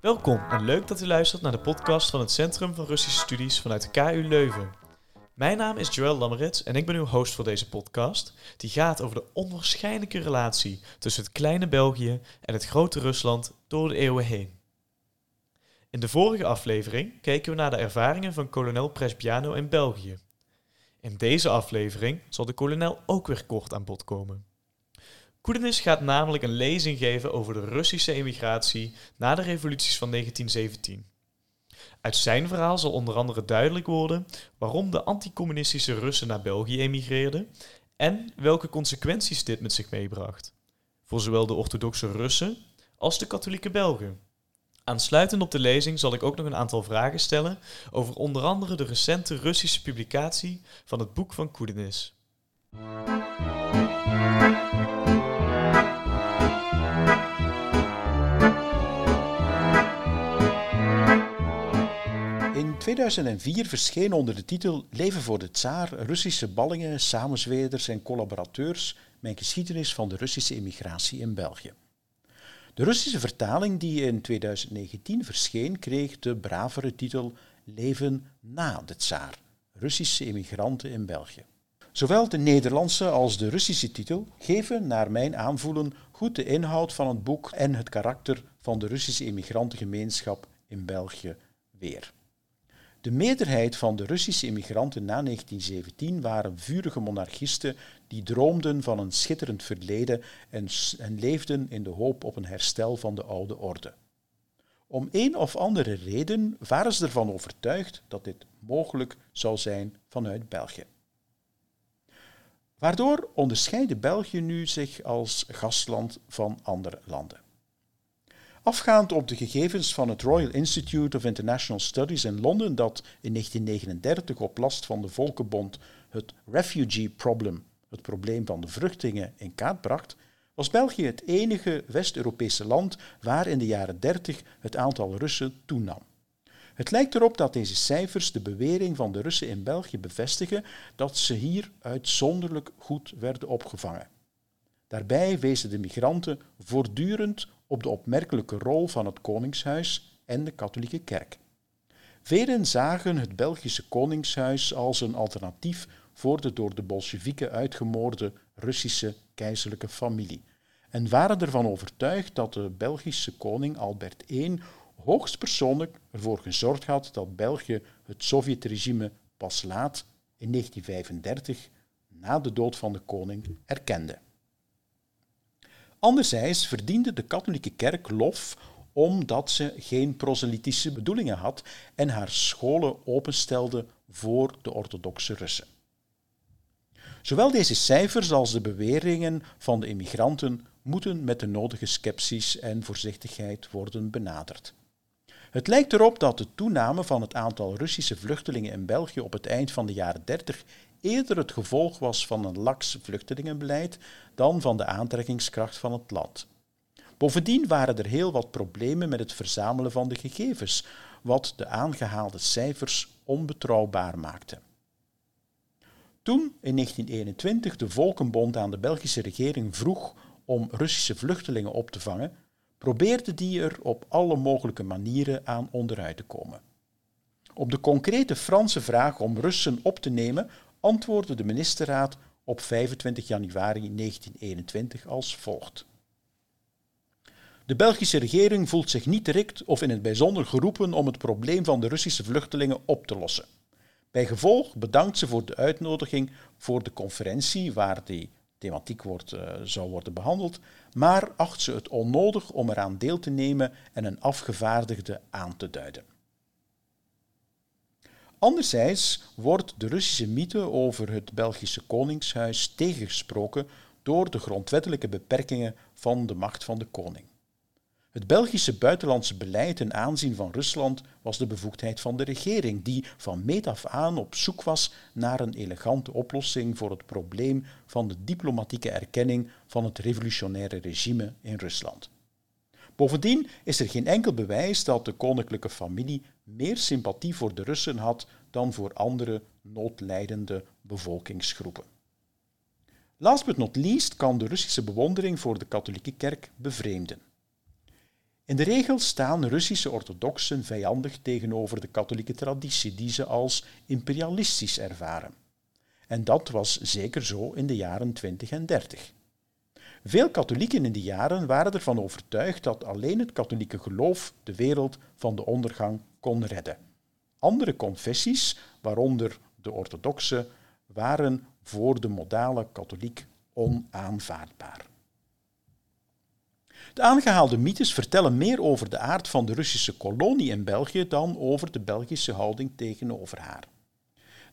Welkom en leuk dat u luistert naar de podcast van het Centrum van Russische Studies vanuit de KU Leuven. Mijn naam is Joël Lammerets en ik ben uw host voor deze podcast, die gaat over de onwaarschijnlijke relatie tussen het kleine België en het grote Rusland door de eeuwen heen. In de vorige aflevering keken we naar de ervaringen van kolonel Presbiano in België. In deze aflevering zal de kolonel ook weer kort aan bod komen. Koedenis gaat namelijk een lezing geven over de Russische emigratie na de revoluties van 1917. Uit zijn verhaal zal onder andere duidelijk worden waarom de anticommunistische Russen naar België emigreerden en welke consequenties dit met zich meebracht. Voor zowel de orthodoxe Russen als de katholieke Belgen. Aansluitend op de lezing zal ik ook nog een aantal vragen stellen over onder andere de recente Russische publicatie van het boek van Koedenis. In 2004 verscheen onder de titel Leven voor de Tsaar Russische ballingen, samenzweerders en collaborateurs mijn geschiedenis van de Russische immigratie in België. De Russische vertaling die in 2019 verscheen kreeg de bravere titel Leven na de Tsaar Russische immigranten in België. Zowel de Nederlandse als de Russische titel geven naar mijn aanvoelen goed de inhoud van het boek en het karakter van de Russische immigrantengemeenschap in België weer. De meerderheid van de Russische immigranten na 1917 waren vurige monarchisten die droomden van een schitterend verleden en, en, leefden in de hoop op een herstel van de oude orde. Om een of andere reden waren ze ervan overtuigd dat dit mogelijk zou zijn vanuit België. Waardoor onderscheidde België nu zich als gastland van andere landen. Afgaand op de gegevens van het Royal Institute of International Studies in Londen, dat in 1939 op last van de Volkenbond het refugee problem, het probleem van de vluchtelingen, in kaart bracht, was België het enige West-Europese land waar in de jaren 30 het aantal Russen toenam. Het lijkt erop dat deze cijfers de bewering van de Russen in België bevestigen dat ze hier uitzonderlijk goed werden opgevangen. Daarbij wezen de migranten voortdurend op de opmerkelijke rol van het Koningshuis en de katholieke kerk. Velen zagen het Belgische Koningshuis als een alternatief voor de door de Bolsjewieken uitgemoorde Russische keizerlijke familie en waren ervan overtuigd dat de Belgische koning Albert I hoogstpersoonlijk ervoor gezorgd had dat België het Sovjetregime pas laat in 1935, na de dood van de koning, erkende. Anderzijds verdiende de katholieke kerk lof omdat ze geen proselytische bedoelingen had en haar scholen openstelde voor de orthodoxe Russen. Zowel deze cijfers als de beweringen van de immigranten moeten met de nodige sceptisch en voorzichtigheid worden benaderd. Het lijkt erop dat de toename van het aantal Russische vluchtelingen in België op het eind van de jaren 30 eerder het gevolg was van een laks vluchtelingenbeleid dan van de aantrekkingskracht van het land. Bovendien waren er heel wat problemen met het verzamelen van de gegevens, wat de aangehaalde cijfers onbetrouwbaar maakte. Toen in 1921 de Volkenbond aan de Belgische regering vroeg om Russische vluchtelingen op te vangen, probeerde die er op alle mogelijke manieren aan onderuit te komen. Op de concrete Franse vraag om Russen op te nemen antwoordde de ministerraad op 25 januari 1921 als volgt. De Belgische regering voelt zich niet direct of in het bijzonder geroepen om het probleem van de Russische vluchtelingen op te lossen. Bij gevolg bedankt ze voor de uitnodiging voor de conferentie waar die thematiek wordt, uh, zou worden behandeld, maar acht ze het onnodig om eraan deel te nemen en een afgevaardigde aan te duiden. Anderzijds wordt de Russische mythe over het Belgische koningshuis tegengesproken door de grondwettelijke beperkingen van de macht van de koning. Het Belgische buitenlandse beleid ten aanzien van Rusland was de bevoegdheid van de regering, die van meet af aan op zoek was naar een elegante oplossing voor het probleem van de diplomatieke erkenning van het revolutionaire regime in Rusland. Bovendien is er geen enkel bewijs dat de koninklijke familie meer sympathie voor de Russen had dan voor andere noodlijdende bevolkingsgroepen. Last but not least kan de Russische bewondering voor de katholieke kerk bevreemden. In de regel staan Russische orthodoxen vijandig tegenover de katholieke traditie, die ze als imperialistisch ervaren. En dat was zeker zo in de jaren 20 en 30. Veel katholieken in die jaren waren ervan overtuigd dat alleen het katholieke geloof de wereld van de ondergang kon redden. Andere confessies, waaronder de orthodoxe, waren voor de modale katholiek onaanvaardbaar. De aangehaalde mythes vertellen meer over de aard van de Russische kolonie in België dan over de Belgische houding tegenover haar.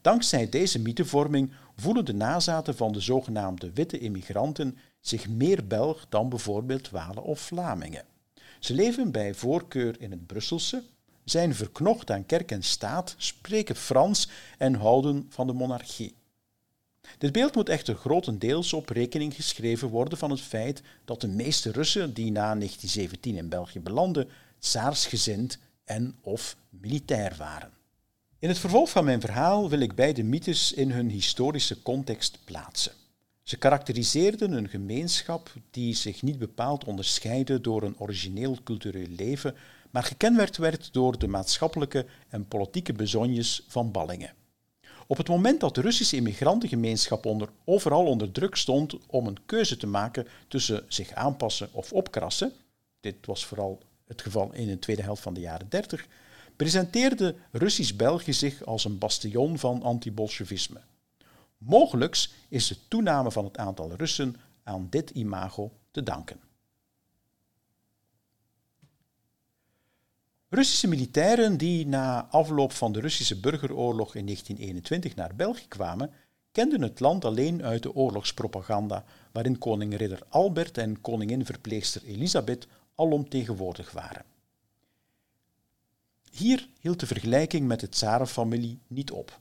Dankzij deze mythevorming voelen de nazaten van de zogenaamde witte immigranten zich meer Belg dan bijvoorbeeld Walen of Vlamingen. Ze leven bij voorkeur in het Brusselse, zijn verknocht aan kerk en staat, spreken Frans en houden van de monarchie. Dit beeld moet echter grotendeels op rekening geschreven worden van het feit dat de meeste Russen die na 1917 in België belanden, tsaarsgezind en of militair waren. In het vervolg van mijn verhaal wil ik beide mythes in hun historische context plaatsen. Ze karakteriseerden een gemeenschap die zich niet bepaald onderscheidde door een origineel cultureel leven, maar gekenmerkt werd door de maatschappelijke en politieke bezonjes van ballingen. Op het moment dat de Russische immigrantengemeenschap onder, overal onder druk stond om een keuze te maken tussen zich aanpassen of opkrassen, dit was vooral het geval in de tweede helft van de jaren 30, presenteerde Russisch-België zich als een bastion van anti-Bolsjewisme. Mogelijks is de toename van het aantal Russen aan dit imago te danken. Russische militairen die na afloop van de Russische burgeroorlog in 1921 naar België kwamen, kenden het land alleen uit de oorlogspropaganda, waarin koning ridder Albert en koningin verpleegster Elisabeth alom tegenwoordig waren. Hier hield de vergelijking met de tsarenfamilie niet op.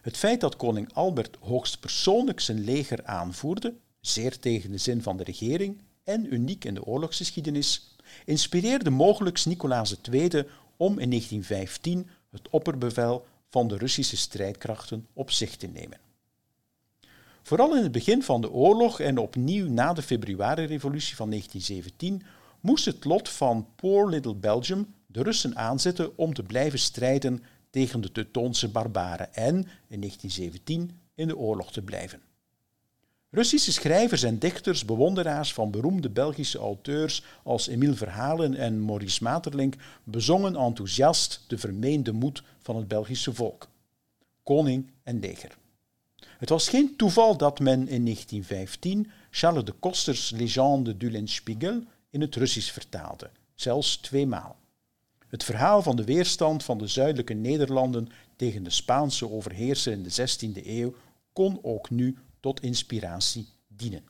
Het feit dat koning Albert hoogstpersoonlijk zijn leger aanvoerde, zeer tegen de zin van de regering en uniek in de oorlogsgeschiedenis, inspireerde mogelijk Nicolaas II om in 1915 het opperbevel van de Russische strijdkrachten op zich te nemen. Vooral in het begin van de oorlog en opnieuw na de februari-revolutie van 1917 moest het lot van Poor Little Belgium de Russen aanzetten om te blijven strijden tegen de Teutoonse barbaren en in 1917 in de oorlog te blijven. Russische schrijvers en dichters, bewonderaars van beroemde Belgische auteurs als Emile Verhalen en Maurice Maeterlinck, bezongen enthousiast de vermeende moed van het Belgische volk. Koning en leger. Het was geen toeval dat men in 1915 Charles de Kosters Legende du Lenspiegel in het Russisch vertaalde, zelfs tweemaal. Het verhaal van de weerstand van de zuidelijke Nederlanden tegen de Spaanse overheerser in de 16e eeuw kon ook nu tot inspiratie dienen.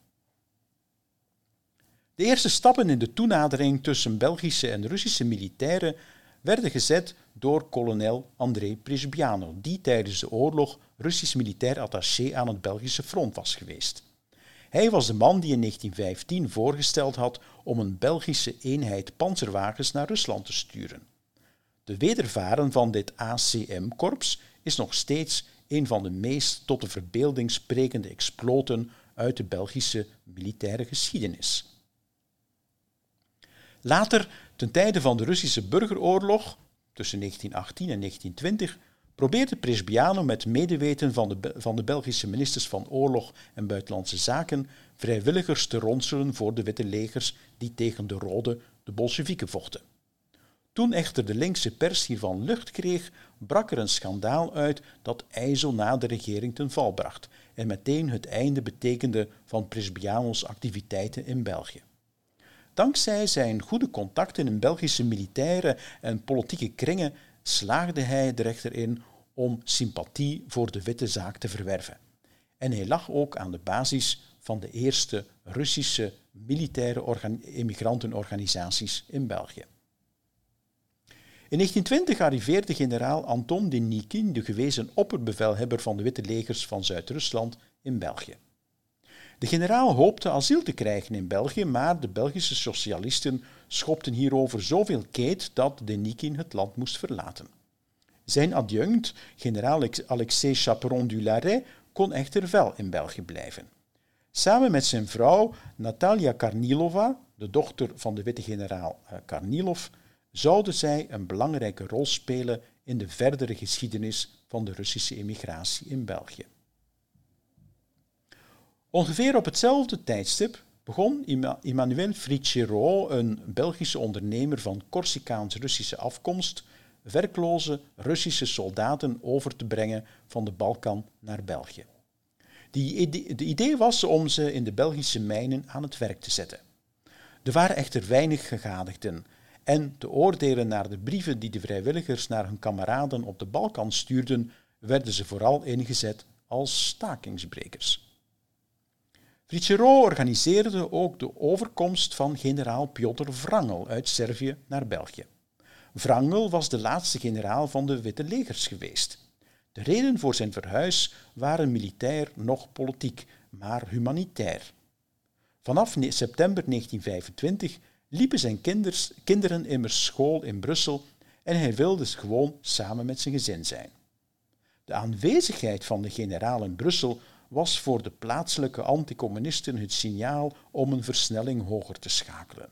De eerste stappen in de toenadering tussen Belgische en Russische militairen werden gezet door kolonel André Prisbiano, die tijdens de oorlog Russisch militair attaché aan het Belgische front was geweest. Hij was de man die in 1915 voorgesteld had om een Belgische eenheid panzerwagens naar Rusland te sturen. De wedervaren van dit ACM-korps is nog steeds een van de meest tot de verbeelding sprekende exploten uit de Belgische militaire geschiedenis. Later, ten tijde van de Russische burgeroorlog, tussen 1918 en 1920, probeerde Presbiano met medeweten van de, van de Belgische ministers van Oorlog en Buitenlandse Zaken vrijwilligers te ronselen voor de witte legers die tegen de rode, de Bolsjewieken, vochten. Toen echter de linkse pers hiervan lucht kreeg, brak er een schandaal uit dat IJssel na de regering ten val bracht en meteen het einde betekende van Presbianos activiteiten in België. Dankzij zijn goede contacten in Belgische militaire en politieke kringen slaagde hij er echter in om sympathie voor de witte zaak te verwerven. En hij lag ook aan de basis van de eerste Russische militaire immigrantenorganisaties in België. In 1920 arriveerde generaal Anton Denikin, de gewezen opperbevelhebber van de witte legers van Zuid-Rusland, in België. De generaal hoopte asiel te krijgen in België, maar de Belgische socialisten schopten hierover zoveel keet dat Denikin het land moest verlaten. Zijn adjunct, generaal Alexei Chaperon du Larret, kon echter wel in België blijven. Samen met zijn vrouw Natalia Karnilova, de dochter van de witte generaal eh, Karnilov, zouden zij een belangrijke rol spelen in de verdere geschiedenis van de Russische emigratie in België. Ongeveer op hetzelfde tijdstip begon Emmanuel Fricero, een Belgische ondernemer van Corsicaans-Russische afkomst, werkloze Russische soldaten over te brengen van de Balkan naar België. De idee was om ze in de Belgische mijnen aan het werk te zetten. Er waren echter weinig gegadigden en te oordelen naar de brieven die de vrijwilligers naar hun kameraden op de Balkan stuurden, werden ze vooral ingezet als stakingsbrekers. Fricero organiseerde ook de overkomst van generaal Piotr Wrangel uit Servië naar België. Wrangel was de laatste generaal van de Witte Legers geweest. De reden voor zijn verhuis waren militair nog politiek, maar humanitair. Vanaf september 1925 liepen zijn kinderen immers school in Brussel en hij wilde gewoon samen met zijn gezin zijn. De aanwezigheid van de generaal in Brussel was voor de plaatselijke anticommunisten het signaal om een versnelling hoger te schakelen.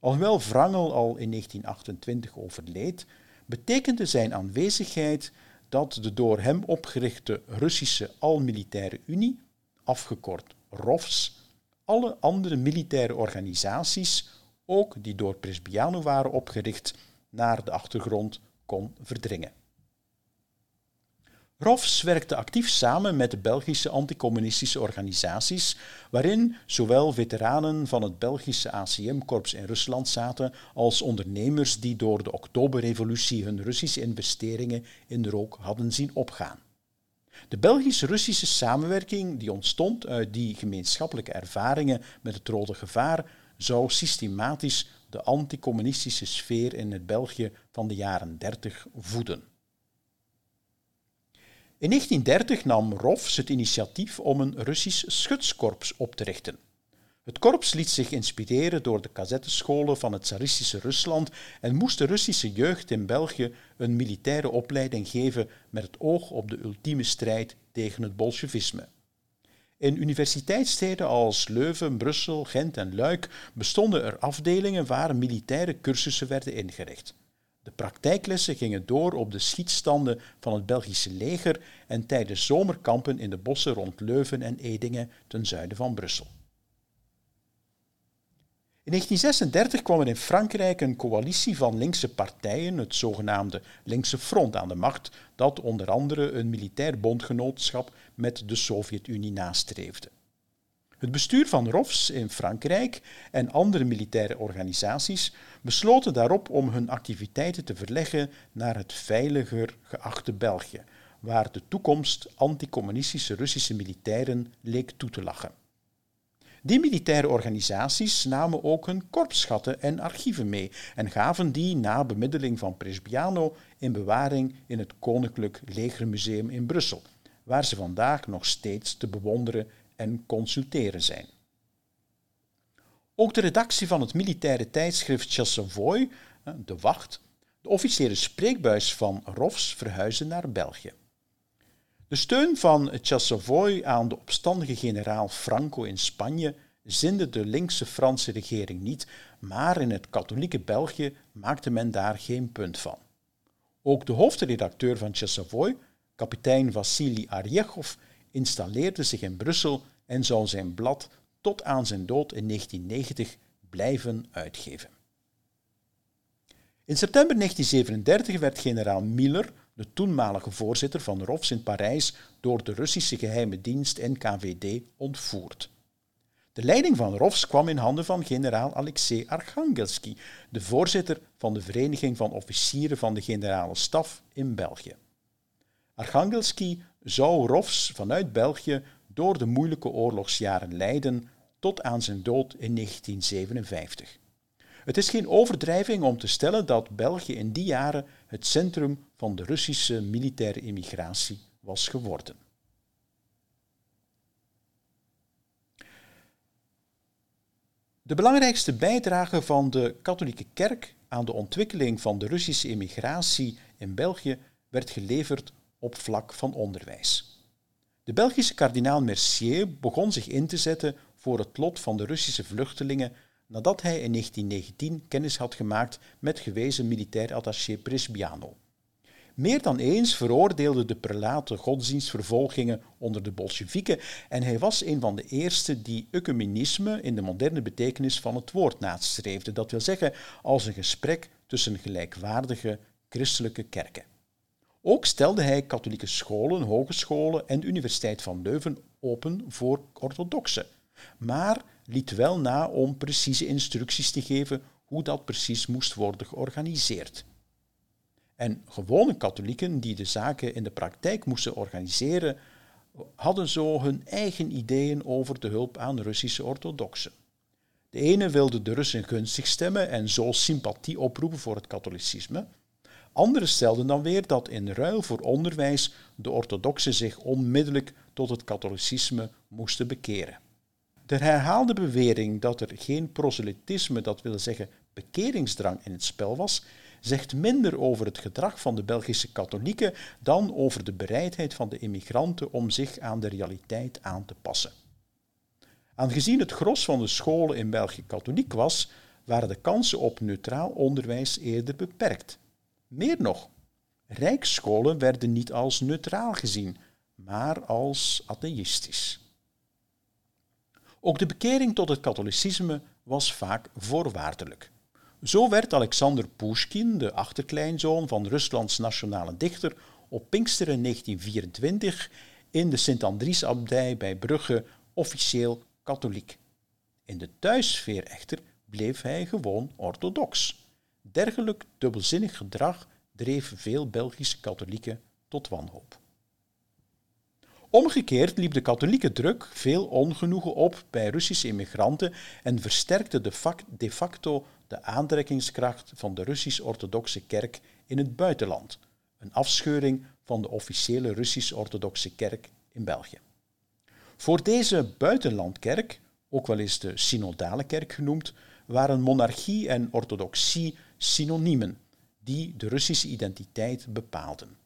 Alhoewel Wrangel al in 1928 overleed, betekende zijn aanwezigheid dat de door hem opgerichte Russische Almilitaire Unie, afgekort ROVS, alle andere militaire organisaties, ook die door Presbiano waren opgericht, naar de achtergrond kon verdringen. ROFS werkte actief samen met de Belgische anticommunistische organisaties, waarin zowel veteranen van het Belgische ACM-korps in Rusland zaten als ondernemers die door de Oktoberrevolutie hun Russische investeringen in rook hadden zien opgaan. De Belgisch-Russische samenwerking die ontstond uit die gemeenschappelijke ervaringen met het rode gevaar zou systematisch de anticommunistische sfeer in het België van de jaren 30 voeden. In 1930 nam Rofs het initiatief om een Russisch schutskorps op te richten. Het korps liet zich inspireren door de kazettescholen van het tsaristische Rusland en moest de Russische jeugd in België een militaire opleiding geven met het oog op de ultieme strijd tegen het bolsjevisme. In universiteitssteden als Leuven, Brussel, Gent en Luik bestonden er afdelingen waar militaire cursussen werden ingericht. De praktijklessen gingen door op de schietstanden van het Belgische leger en tijdens zomerkampen in de bossen rond Leuven en Edingen ten zuiden van Brussel. In 1936 kwam er in Frankrijk een coalitie van linkse partijen, het zogenaamde Linkse Front, aan de macht, dat onder andere een militair bondgenootschap met de Sovjet-Unie nastreefde. Het bestuur van ROFS in Frankrijk en andere militaire organisaties besloten daarop om hun activiteiten te verleggen naar het veiliger geachte België, waar de toekomst anticommunistische Russische militairen leek toe te lachen. Die militaire organisaties namen ook hun korpsschatten en archieven mee en gaven die na bemiddeling van Presbiano in bewaring in het Koninklijk Legermuseum in Brussel, waar ze vandaag nog steeds te bewonderen en consulteren zijn. Ook de redactie van het militaire tijdschrift Chassavoy, de Wacht, de officiële spreekbuis van Rofs verhuizen naar België. De steun van Chassavoy aan de opstandige generaal Franco in Spanje zinde de linkse Franse regering niet, maar in het katholieke België maakte men daar geen punt van. Ook de hoofdredacteur van Chassavoy, kapitein Vassili Arjechov, installeerde zich in Brussel en zou zijn blad tot aan zijn dood in 1990 blijven uitgeven. In september 1937 werd generaal Miller, de toenmalige voorzitter van ROFS in Parijs, door de Russische geheime dienst NKVD ontvoerd. De leiding van ROFS kwam in handen van generaal Alexei Archangelsky, de voorzitter van de Vereniging van Officieren van de Generale Staf in België. Archangelsky zou ROFS vanuit België door de moeilijke oorlogsjaren leiden tot aan zijn dood in 1957. Het is geen overdrijving om te stellen dat België in die jaren het centrum van de Russische militaire immigratie was geworden. De belangrijkste bijdrage van de katholieke kerk aan de ontwikkeling van de Russische immigratie in België werd geleverd op vlak van onderwijs. De Belgische kardinaal Mercier begon zich in te zetten voor het lot van de Russische vluchtelingen nadat hij in 1919 kennis had gemaakt met gewezen militair attaché Bresciano. Meer dan eens veroordeelde de prelaat godsdienstvervolgingen onder de Bolsjewieken en hij was een van de eerste die ecumenisme in de moderne betekenis van het woord nastreefde, dat wil zeggen als een gesprek tussen gelijkwaardige christelijke kerken. Ook stelde hij katholieke scholen, hogescholen en de Universiteit van Leuven open voor orthodoxen, maar liet wel na om precieze instructies te geven hoe dat precies moest worden georganiseerd. En gewone katholieken die de zaken in de praktijk moesten organiseren, hadden zo hun eigen ideeën over de hulp aan Russische orthodoxen. De ene wilde de Russen gunstig stemmen en zo sympathie oproepen voor het katholicisme. Anderen stelden dan weer dat in ruil voor onderwijs de orthodoxen zich onmiddellijk tot het katholicisme moesten bekeren. De herhaalde bewering dat er geen proselytisme, dat wil zeggen bekeringsdrang, in het spel was, zegt minder over het gedrag van de Belgische katholieken dan over de bereidheid van de immigranten om zich aan de realiteit aan te passen. Aangezien het gros van de scholen in België katholiek was, waren de kansen op neutraal onderwijs eerder beperkt. Meer nog, rijksscholen werden niet als neutraal gezien, maar als atheïstisch. Ook de bekering tot het katholicisme was vaak voorwaardelijk. Zo werd Alexander Pushkin, de achterkleinzoon van Ruslands nationale dichter, op Pinksteren 1924 in de Sint-Andriesabdij bij Brugge officieel katholiek. In de thuissfeer echter bleef hij gewoon orthodox. Dergelijk dubbelzinnig gedrag dreef veel Belgische katholieken tot wanhoop. Omgekeerd liep de katholieke druk veel ongenoegen op bij Russische immigranten en versterkte de facto de aantrekkingskracht van de Russisch-orthodoxe kerk in het buitenland, een afscheuring van de officiële Russisch-orthodoxe kerk in België. Voor deze buitenlandkerk, ook wel eens de synodale kerk genoemd, waren monarchie en orthodoxie synoniemen die de Russische identiteit bepaalden.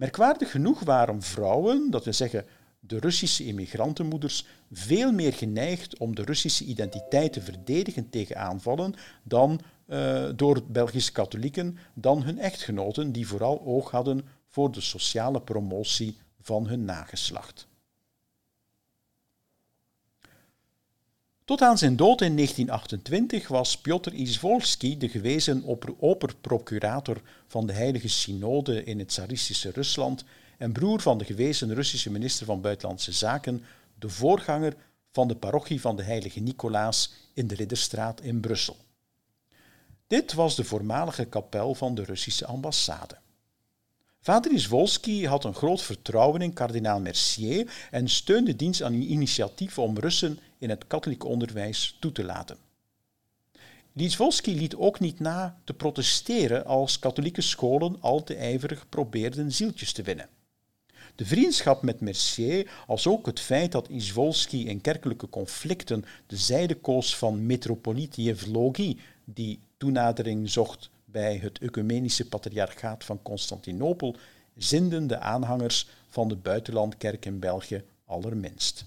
Merkwaardig genoeg waren vrouwen, dat wil zeggen de Russische immigrantenmoeders, veel meer geneigd om de Russische identiteit te verdedigen tegen aanvallen dan uh, door Belgische katholieken dan hun echtgenoten, die vooral oog hadden voor de sociale promotie van hun nageslacht. Tot aan zijn dood in 1928 was Piotr Izvolsky de gewezen operprocurator van de Heilige Synode in het Tsaristische Rusland en broer van de gewezen Russische minister van Buitenlandse Zaken, de voorganger van de parochie van de Heilige Nicolaas in de Ridderstraat in Brussel. Dit was de voormalige kapel van de Russische ambassade. Vader Izvolsky had een groot vertrouwen in kardinaal Mercier en steunde diens aan initiatieven om Russen in het katholiek onderwijs toe te laten. Izvolsky liet ook niet na te protesteren als katholieke scholen al te ijverig probeerden zieltjes te winnen. De vriendschap met Mercier, als ook het feit dat Izvolsky in kerkelijke conflicten de zijde koos van metropoliet Jevlogi, die toenadering zocht bij het ecumenische patriarchaat van Constantinopel, zinden de aanhangers van de buitenlandkerk in België allerminst.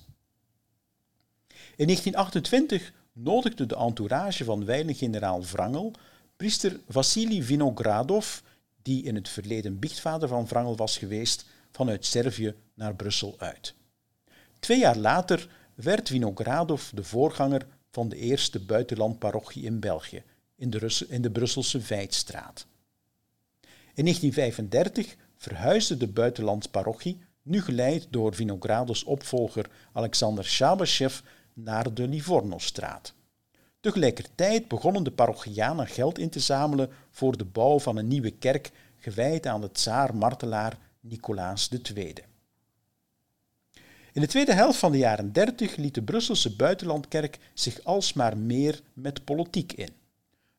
In 1928 nodigde de entourage van wijlen-generaal Wrangel priester Vassili Vinogradov, die in het verleden biechtvader van Wrangel was geweest, vanuit Servië naar Brussel uit. Twee jaar later werd Vinogradov de voorganger van de eerste buitenlandparochie in België, in de, in de Brusselse Veitstraat. In 1935 verhuisde de buitenlandparochie, nu geleid door Vinogradovs opvolger Alexander Shabashev, naar de Livornostraat. Tegelijkertijd begonnen de parochianen geld in te zamelen voor de bouw van een nieuwe kerk gewijd aan de tsaar-martelaar Nicolaas II. In de tweede helft van de jaren 30 liet de Brusselse buitenlandkerk zich alsmaar meer met politiek in.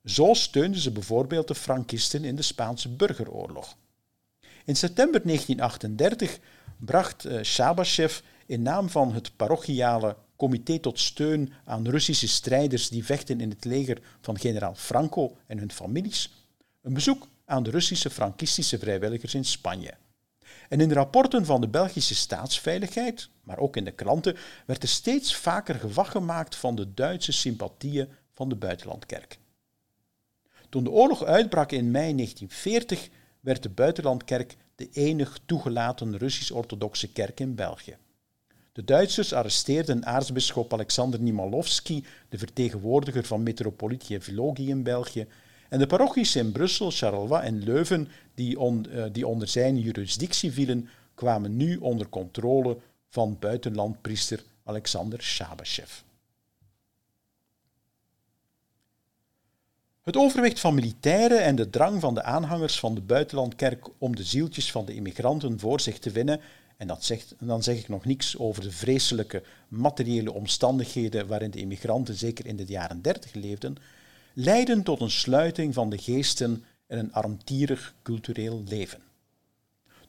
Zo steunden ze bijvoorbeeld de Frankisten in de Spaanse burgeroorlog. In september 1938 bracht uh, Shabashev in naam van het parochiale comité tot steun aan Russische strijders die vechten in het leger van generaal Franco en hun families, een bezoek aan de Russische Frankistische vrijwilligers in Spanje. En in de rapporten van de Belgische staatsveiligheid, maar ook in de kranten, werd er steeds vaker gewacht gemaakt van de Duitse sympathieën van de buitenlandkerk. Toen de oorlog uitbrak in mei 1940, werd de buitenlandkerk de enig toegelaten Russisch-orthodoxe kerk in België. De Duitsers arresteerden aartsbisschop Alexander Nimalowski, de vertegenwoordiger van metropolitie Vlogi in België, en de parochies in Brussel, Charleroi en Leuven, die, eh, die onder zijn jurisdictie vielen, kwamen nu onder controle van buitenlandpriester Alexander Shabashev. Het overwicht van militairen en de drang van de aanhangers van de buitenlandkerk om de zieltjes van de immigranten voor zich te winnen, en dat zegt, dan zeg ik nog niets over de vreselijke materiële omstandigheden waarin de immigranten zeker in de jaren dertig leefden, leiden tot een sluiting van de geesten en een armtierig cultureel leven.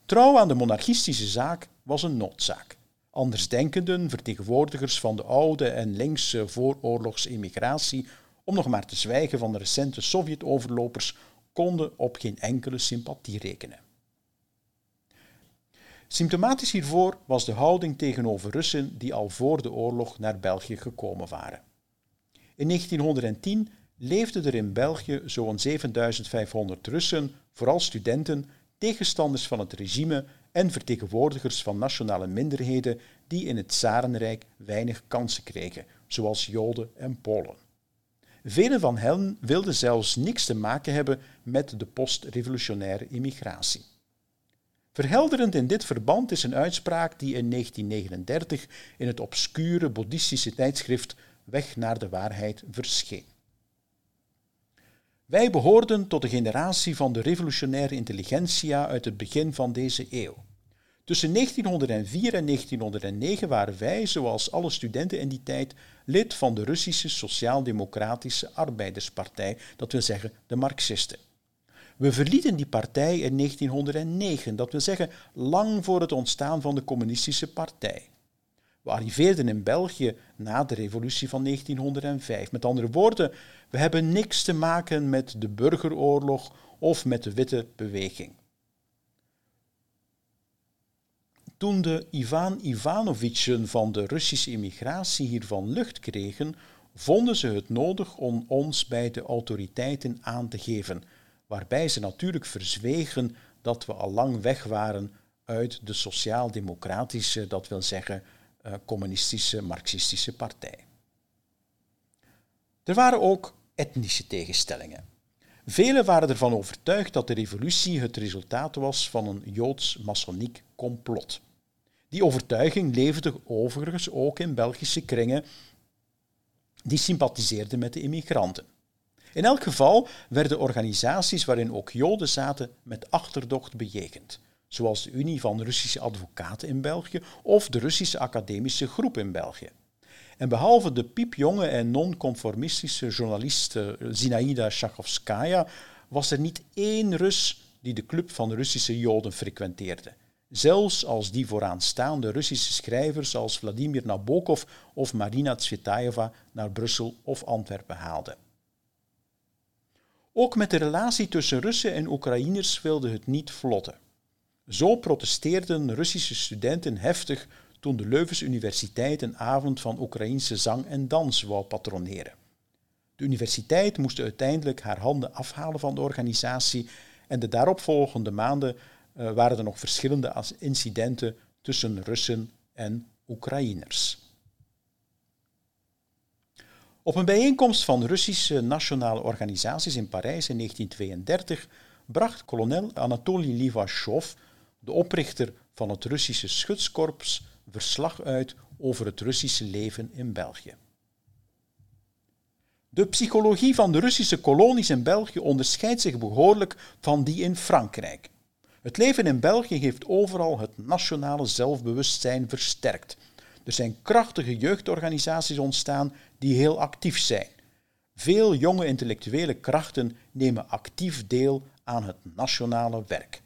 Trouw aan de monarchistische zaak was een noodzaak. Andersdenkenden, vertegenwoordigers van de oude en linkse vooroorlogsimmigratie, om nog maar te zwijgen van de recente Sovjet-overlopers, konden op geen enkele sympathie rekenen. Symptomatisch hiervoor was de houding tegenover Russen die al voor de oorlog naar België gekomen waren. In 1910 leefden er in België zo'n 7500 Russen, vooral studenten, tegenstanders van het regime en vertegenwoordigers van nationale minderheden die in het Zarenrijk weinig kansen kregen, zoals Joden en Polen. Velen van hen wilden zelfs niks te maken hebben met de postrevolutionaire immigratie. Verhelderend in dit verband is een uitspraak die in 1939 in het obscure boeddhistische tijdschrift Weg naar de waarheid verscheen. Wij behoorden tot de generatie van de revolutionaire intelligentsia uit het begin van deze eeuw. Tussen 1904 en 1909 waren wij, zoals alle studenten in die tijd, lid van de Russische Sociaal-Democratische Arbeiderspartij, dat wil zeggen de Marxisten. We verlieten die partij in 1909, dat wil zeggen lang voor het ontstaan van de Communistische Partij. We arriveerden in België na de revolutie van 1905. Met andere woorden, we hebben niks te maken met de burgeroorlog of met de witte beweging. Toen de Ivan Ivanovitchen van de Russische immigratie hiervan lucht kregen, vonden ze het nodig om ons bij de autoriteiten aan te geven, waarbij ze natuurlijk verzwegen dat we al lang weg waren uit de sociaal-democratische, dat wil zeggen uh, communistische, marxistische partij. Er waren ook etnische tegenstellingen. Velen waren ervan overtuigd dat de revolutie het resultaat was van een joods-maçoniek complot. Die overtuiging leefde overigens ook in Belgische kringen die sympathiseerden met de immigranten. In elk geval werden organisaties waarin ook Joden zaten met achterdocht bejegend, zoals de Unie van Russische Advocaten in België of de Russische Academische Groep in België. En behalve de piepjonge en non-conformistische journaliste Zinaida Shachovskaya was er niet één Rus die de club van Russische Joden frequenteerde. Zelfs als die vooraanstaande Russische schrijvers als Vladimir Nabokov of Marina Tsvetaeva naar Brussel of Antwerpen haalden. Ook met de relatie tussen Russen en Oekraïners wilde het niet vlotten. Zo protesteerden Russische studenten heftig toen de Leuvense Universiteit een avond van Oekraïnse zang en dans wou patroneren. De universiteit moest uiteindelijk haar handen afhalen van de organisatie en de daaropvolgende maanden uh, waren er nog verschillende incidenten tussen Russen en Oekraïners. Op een bijeenkomst van Russische nationale organisaties in Parijs in 1932 bracht kolonel Anatoly Livashov, de oprichter van het Russische schutskorps, verslag uit over het Russische leven in België. De psychologie van de Russische kolonies in België onderscheidt zich behoorlijk van die in Frankrijk. Het leven in België heeft overal het nationale zelfbewustzijn versterkt. Er zijn krachtige jeugdorganisaties ontstaan die heel actief zijn. Veel jonge intellectuele krachten nemen actief deel aan het nationale werk.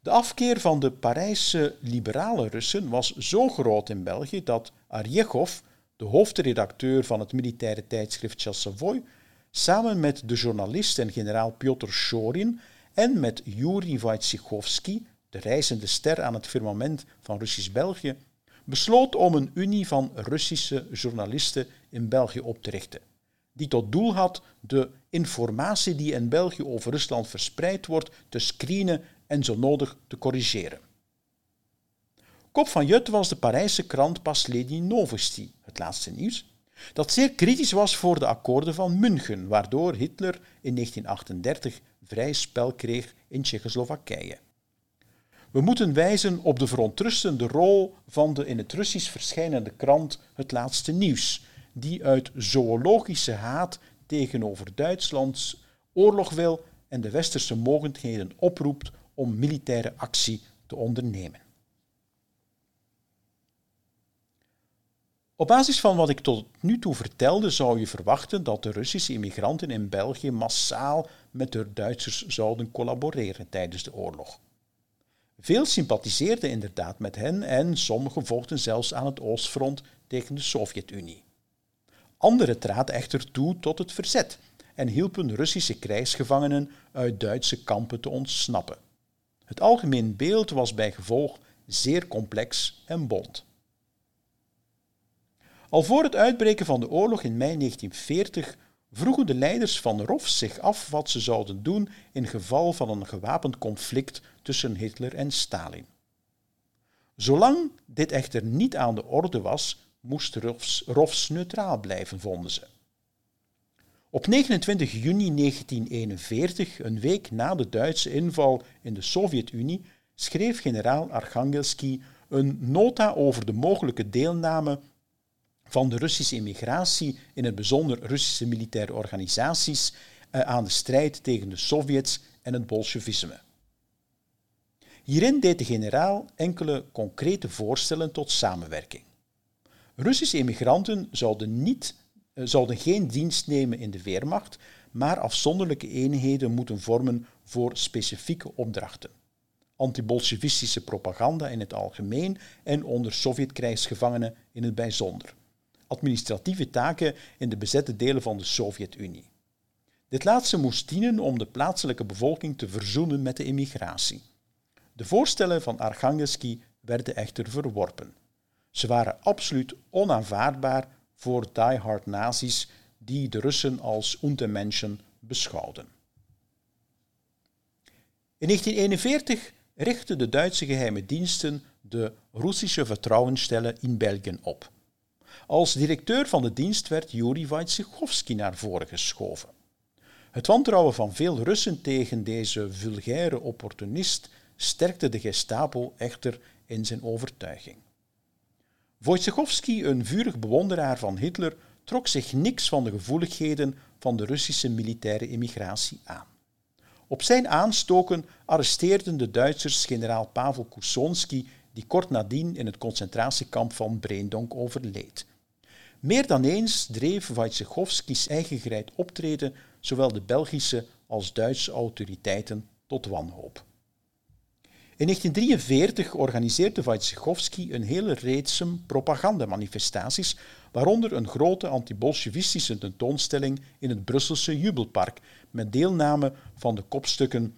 De afkeer van de Parijse liberale Russen was zo groot in België dat Arjechov, de hoofdredacteur van het militaire tijdschrift Chassavoy, samen met de journalist en generaal Piotr Shorin en met Yuri Wojciechowski, de reizende ster aan het firmament van Russisch-België, besloot om een unie van Russische journalisten in België op te richten, die tot doel had de informatie die in België over Rusland verspreid wordt te screenen en zo nodig te corrigeren. Kop van Jut was de Parijse krant Pasledi Novosti, het laatste nieuws, dat zeer kritisch was voor de akkoorden van München, waardoor Hitler in 1938 vrij spel kreeg in Tsjechoslowakije. We moeten wijzen op de verontrustende rol van de in het Russisch verschijnende krant Het Laatste Nieuws, die uit zoologische haat tegenover Duitslands oorlog wil en de westerse mogendheden oproept om militaire actie te ondernemen. Op basis van wat ik tot nu toe vertelde, zou je verwachten dat de Russische immigranten in België massaal met de Duitsers zouden collaboreren tijdens de oorlog. Veel sympathiseerden inderdaad met hen en sommigen vochten zelfs aan het Oostfront tegen de Sovjet-Unie. Anderen traden echter toe tot het verzet en hielpen Russische krijgsgevangenen uit Duitse kampen te ontsnappen. Het algemeen beeld was bij gevolg zeer complex en bont. Al voor het uitbreken van de oorlog in mei 1940 vroegen de leiders van ROF zich af wat ze zouden doen in geval van een gewapend conflict tussen Hitler en Stalin. Zolang dit echter niet aan de orde was, moest ROFS, ROFS neutraal blijven, vonden ze. Op 29 juni 1941, een week na de Duitse inval in de Sovjet-Unie, schreef generaal Archangelski een nota over de mogelijke deelname van de Russische immigratie, in het bijzonder Russische militaire organisaties, eh, aan de strijd tegen de Sovjets en het Bolsjewisme. Hierin deed de generaal enkele concrete voorstellen tot samenwerking. Russische immigranten zouden, niet, eh, zouden geen dienst nemen in de Weermacht, maar afzonderlijke eenheden moeten vormen voor specifieke opdrachten. Antibolsjewistische propaganda in het algemeen en onder Sovjetkrijgsgevangenen in het bijzonder administratieve taken in de bezette delen van de Sovjet-Unie. Dit laatste moest dienen om de plaatselijke bevolking te verzoenen met de immigratie. De voorstellen van Archangelski werden echter verworpen. Ze waren absoluut onaanvaardbaar voor diehard nazi's die de Russen als Untermenschen beschouwden. In 1941 richtten de Duitse geheime diensten de Russische Vertrouwenstellen in België op. Als directeur van de dienst werd Yuri Wojciechowski naar voren geschoven. Het wantrouwen van veel Russen tegen deze vulgaire opportunist sterkte de Gestapo echter in zijn overtuiging. Wojciechowski, een vurig bewonderaar van Hitler, trok zich niks van de gevoeligheden van de Russische militaire immigratie aan. Op zijn aanstoken arresteerden de Duitsers generaal Pavel Kusonski, die kort nadien in het concentratiekamp van Breendonk overleed. Meer dan eens dreef Wojciechowski's eigen optreden zowel de Belgische als Duitse autoriteiten tot wanhoop. In 1943 organiseerde Wojciechowski een hele reeks propagandamanifestaties, waaronder een grote anti-bolsjewistische tentoonstelling in het Brusselse Jubelpark, met deelname van de kopstukken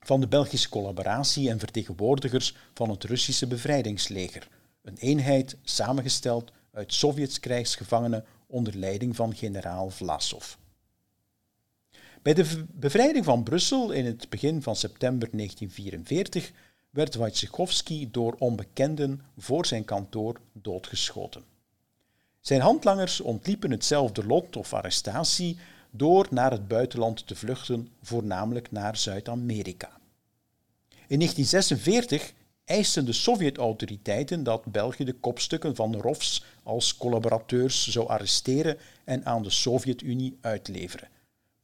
van de Belgische collaboratie en vertegenwoordigers van het Russische bevrijdingsleger, een eenheid samengesteld uit Sovjets krijgsgevangenen onder leiding van generaal Vlasov. Bij de bevrijding van Brussel in het begin van september 1944 werd Wojciechowski door onbekenden voor zijn kantoor doodgeschoten. Zijn handlangers ontliepen hetzelfde lot of arrestatie door naar het buitenland te vluchten, voornamelijk naar Zuid-Amerika. In 1946 eisten de Sovjet-autoriteiten dat België de kopstukken van ROFs als collaborateurs zou arresteren en aan de Sovjet-Unie uitleveren.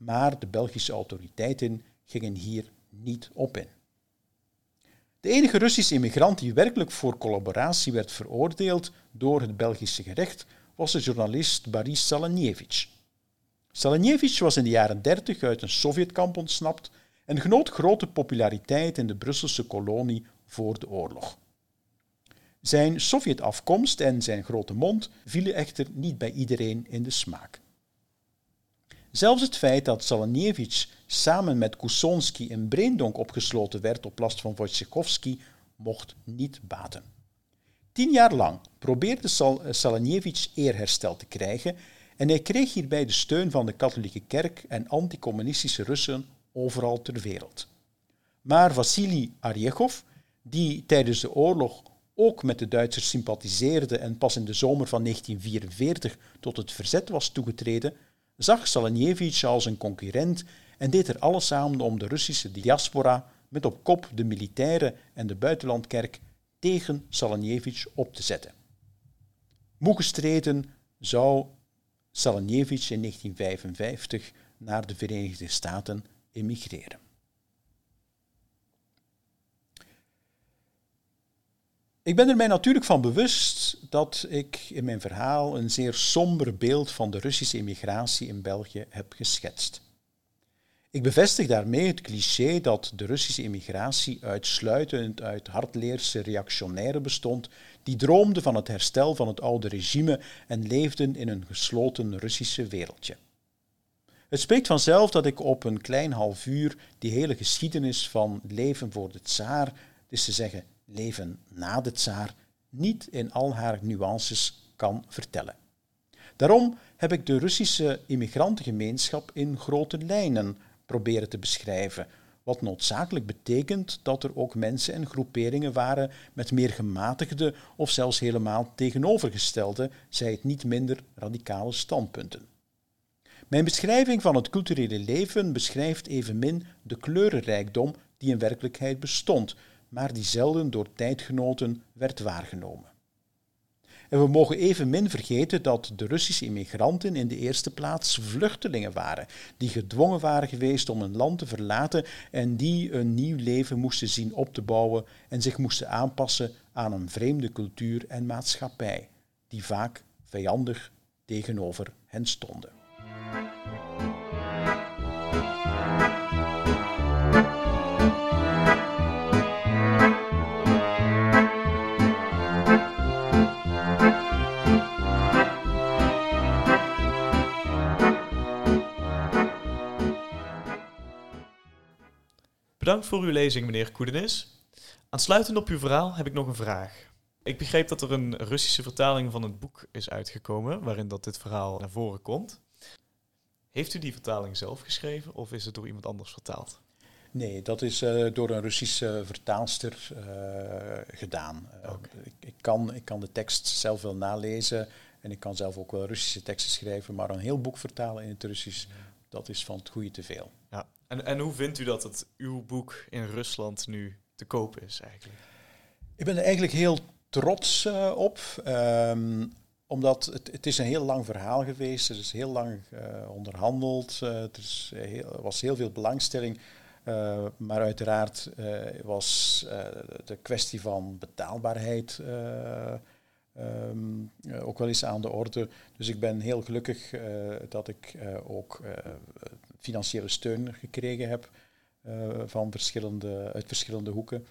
Maar de Belgische autoriteiten gingen hier niet op in. De enige Russische immigrant die werkelijk voor collaboratie werd veroordeeld door het Belgische gerecht was de journalist Boris Salanjevich. Salanjevich was in de jaren 30 uit een Sovjetkamp ontsnapt en genoot grote populariteit in de Brusselse kolonie voor de oorlog. Zijn Sovjet-afkomst en zijn grote mond vielen echter niet bij iedereen in de smaak. Zelfs het feit dat Salanjevich samen met Kusonsky in Breendonk opgesloten werd op last van Wojciechowski mocht niet baten. Tien jaar lang probeerde Sal Salanjevich eerherstel te krijgen en hij kreeg hierbij de steun van de katholieke kerk en anticommunistische Russen overal ter wereld. Maar Vassili Arjechov, die tijdens de oorlog ook met de Duitsers sympathiseerde en pas in de zomer van 1944 tot het verzet was toegetreden, zag Salanjevich als een concurrent en deed er alles aan om de Russische diaspora met op kop de militaire en de buitenlandkerk tegen Salanjevich op te zetten. Moe gestreden zou Salanjevich in 1955 naar de Verenigde Staten emigreren. Ik ben er mij natuurlijk van bewust dat ik in mijn verhaal een zeer somber beeld van de Russische immigratie in België heb geschetst. Ik bevestig daarmee het cliché dat de Russische immigratie uitsluitend uit hardleerse reactionairen bestond, die droomden van het herstel van het oude regime en leefden in een gesloten Russische wereldje. Het spreekt vanzelf dat ik op een klein half uur die hele geschiedenis van leven voor de tsaar, dus te zeggen leven na de tsaar, niet in al haar nuances kan vertellen. Daarom heb ik de Russische immigrantengemeenschap in grote lijnen proberen te beschrijven, wat noodzakelijk betekent dat er ook mensen en groeperingen waren met meer gematigde of zelfs helemaal tegenovergestelde, zij het niet minder radicale standpunten. Mijn beschrijving van het culturele leven beschrijft evenmin de kleurenrijkdom die in werkelijkheid bestond, maar die zelden door tijdgenoten werd waargenomen. En we mogen evenmin vergeten dat de Russische immigranten in de eerste plaats vluchtelingen waren, die gedwongen waren geweest om een land te verlaten en die een nieuw leven moesten zien op te bouwen en zich moesten aanpassen aan een vreemde cultuur en maatschappij, die vaak vijandig tegenover hen stonden. Bedankt voor uw lezing, meneer Koedenis. Aansluitend op uw verhaal heb ik nog een vraag. Ik begreep dat er een Russische vertaling van het boek is uitgekomen, waarin dat dit verhaal naar voren komt. Heeft u die vertaling zelf geschreven of is het door iemand anders vertaald? Nee, dat is uh, door een Russische vertaalster uh, gedaan. Uh, ik, ik, kan, ik kan de tekst zelf wel nalezen en ik kan zelf ook wel Russische teksten schrijven, maar een heel boek vertalen in het Russisch, dat is van het goede te veel. Ja. En, en hoe vindt u dat het uw boek in Rusland nu te koop is eigenlijk? Ik ben er eigenlijk heel trots uh, op. Um, omdat het, het is een heel lang verhaal geweest. Er is heel lang uh, onderhandeld. Uh, er is heel, was heel veel belangstelling. maar uiteraard was de kwestie van betaalbaarheid um, ook wel eens aan de orde. Dus ik ben heel gelukkig dat ik ook financiële steun gekregen heb uh, van verschillende, uit verschillende hoeken.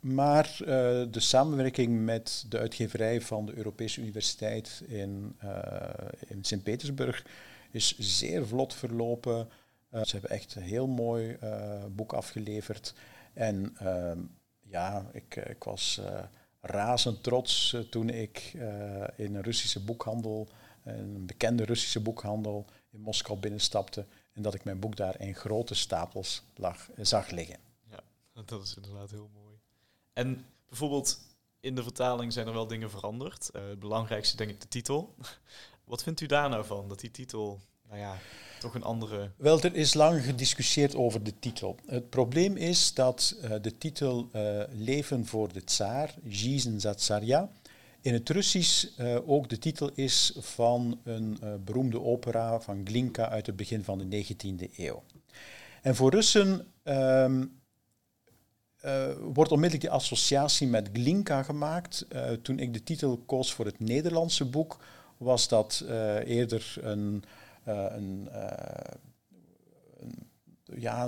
Maar uh, de samenwerking met de uitgeverij van de Europese Universiteit in, uh, in Sint-Petersburg is zeer vlot verlopen. ze hebben echt een heel mooi boek afgeleverd. En ehm, ja, ik, ik was razend trots toen ik in een Russische boekhandel, een bekende Russische boekhandel in Moskou binnenstapte en dat ik mijn boek daar in grote stapels lag, zag liggen. Ja, dat is inderdaad heel mooi. En bijvoorbeeld in de vertaling zijn er wel dingen veranderd. Uh, het belangrijkste denk ik de titel. Wat vindt u daar nou van, dat die titel, nou ja, toch een andere... Wel, er is lang gediscussieerd over de titel. Het probleem is dat uh, de titel uh, Leven voor de Tsaar, Jizen za Tsarja, in het Russisch uh, ook de titel is van een uh, beroemde opera van Glinka uit het begin van de 19e eeuw. En voor Russen um, uh, wordt onmiddellijk die associatie met Glinka gemaakt. toen ik de titel koos voor het Nederlandse boek, was dat eerder een, een, een, ja,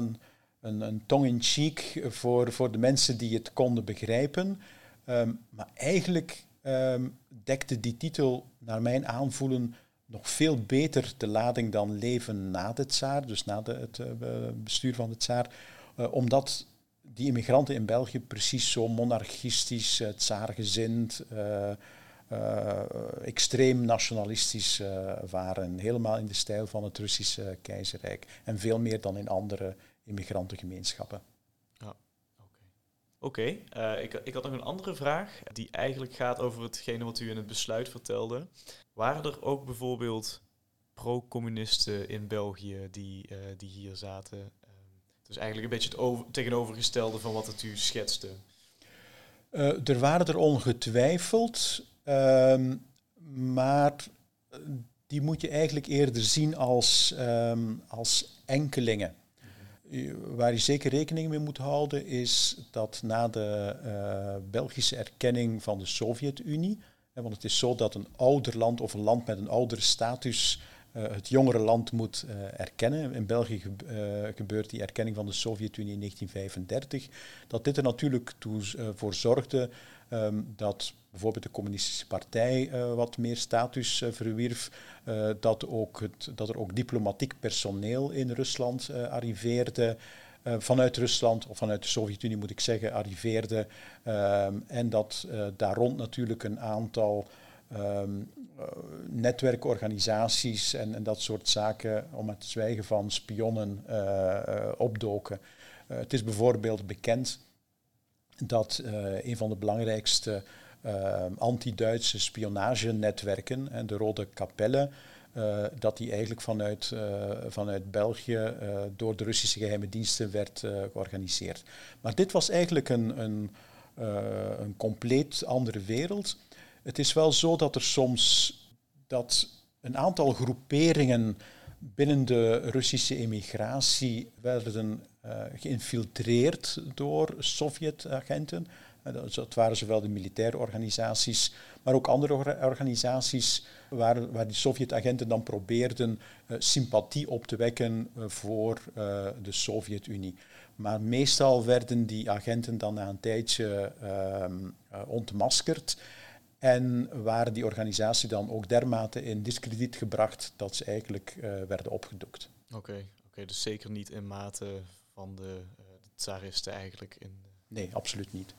een, een tong-in-cheek voor, voor de mensen die het konden begrijpen. Ehm, maar eigenlijk um, dekte die titel, naar mijn aanvoelen, nog veel beter de lading dan Leven na de tsaar, dus na de, het uh, bestuur van de tsaar, uh, omdat die immigranten in België precies zo monarchistisch, uh, tsaargezind, extreem nationalistisch waren. Helemaal in de stijl van het Russische keizerrijk. En veel meer dan in andere immigrantengemeenschappen. Oké. Okay. ik, ik had nog een andere vraag die eigenlijk gaat over hetgene wat u in het besluit vertelde. Waren er ook bijvoorbeeld pro-communisten in België die, uh, die hier zaten? Uh, dus eigenlijk een beetje het over, tegenovergestelde van wat u schetste. Er waren er ongetwijfeld, ehm, maar die moet je eigenlijk eerder zien als, um, als enkelingen. Waar je zeker rekening mee moet houden is dat na de Belgische erkenning van de Sovjet-Unie, want het is zo dat een ouder land of een land met een oudere status uh, het jongere land moet uh, erkennen. In België ge gebeurt die erkenning van de Sovjet-Unie in 1935. Dat dit er natuurlijk toe, voor zorgde um, dat bijvoorbeeld de Communistische Partij wat meer status verwierf. dat, ook het, dat er ook diplomatiek personeel in Rusland arriveerde. Uh, vanuit Rusland, of vanuit de Sovjet-Unie moet ik zeggen, arriveerde. Um, en dat uh, daar rond natuurlijk een aantal uh, netwerkorganisaties en, en, dat soort zaken, om het zwijgen van spionnen, opdoken. het is bijvoorbeeld bekend dat een van de belangrijkste ehm, anti-Duitse spionagenetwerken, en de Rode Kapelle, uh, dat die eigenlijk vanuit, vanuit België door de Russische geheime diensten werd georganiseerd. Maar dit was eigenlijk een, een, een compleet andere wereld. Het is wel zo dat er soms dat een aantal groeperingen binnen de Russische emigratie werden geïnfiltreerd door Sovjet-agenten. Dat waren zowel de militaire organisaties, maar ook andere organisaties waar, waar die Sovjet-agenten dan probeerden uh, sympathie op te wekken voor de Sovjet-Unie. Maar meestal werden die agenten dan na een tijdje ehm, ontmaskerd. En waren die organisatie dan ook dermate in discrediet gebracht dat ze eigenlijk werden opgedoekt. Oké, okay, dus zeker niet in mate van de, de tsaristen eigenlijk? In Nee, absoluut niet.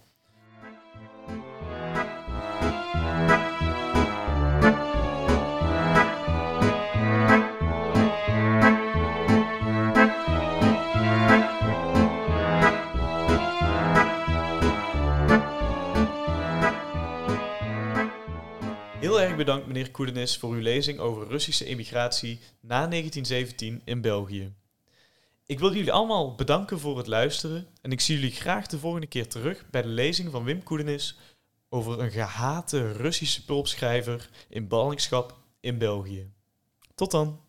Heel erg bedankt meneer Koedenis voor uw lezing over Russische emigratie na 1917 in België. Ik wil jullie allemaal bedanken voor het luisteren en ik zie jullie graag de volgende keer terug bij de lezing van Wim Koedenis over een gehate Russische pulpschrijver in ballingschap in België. Tot dan!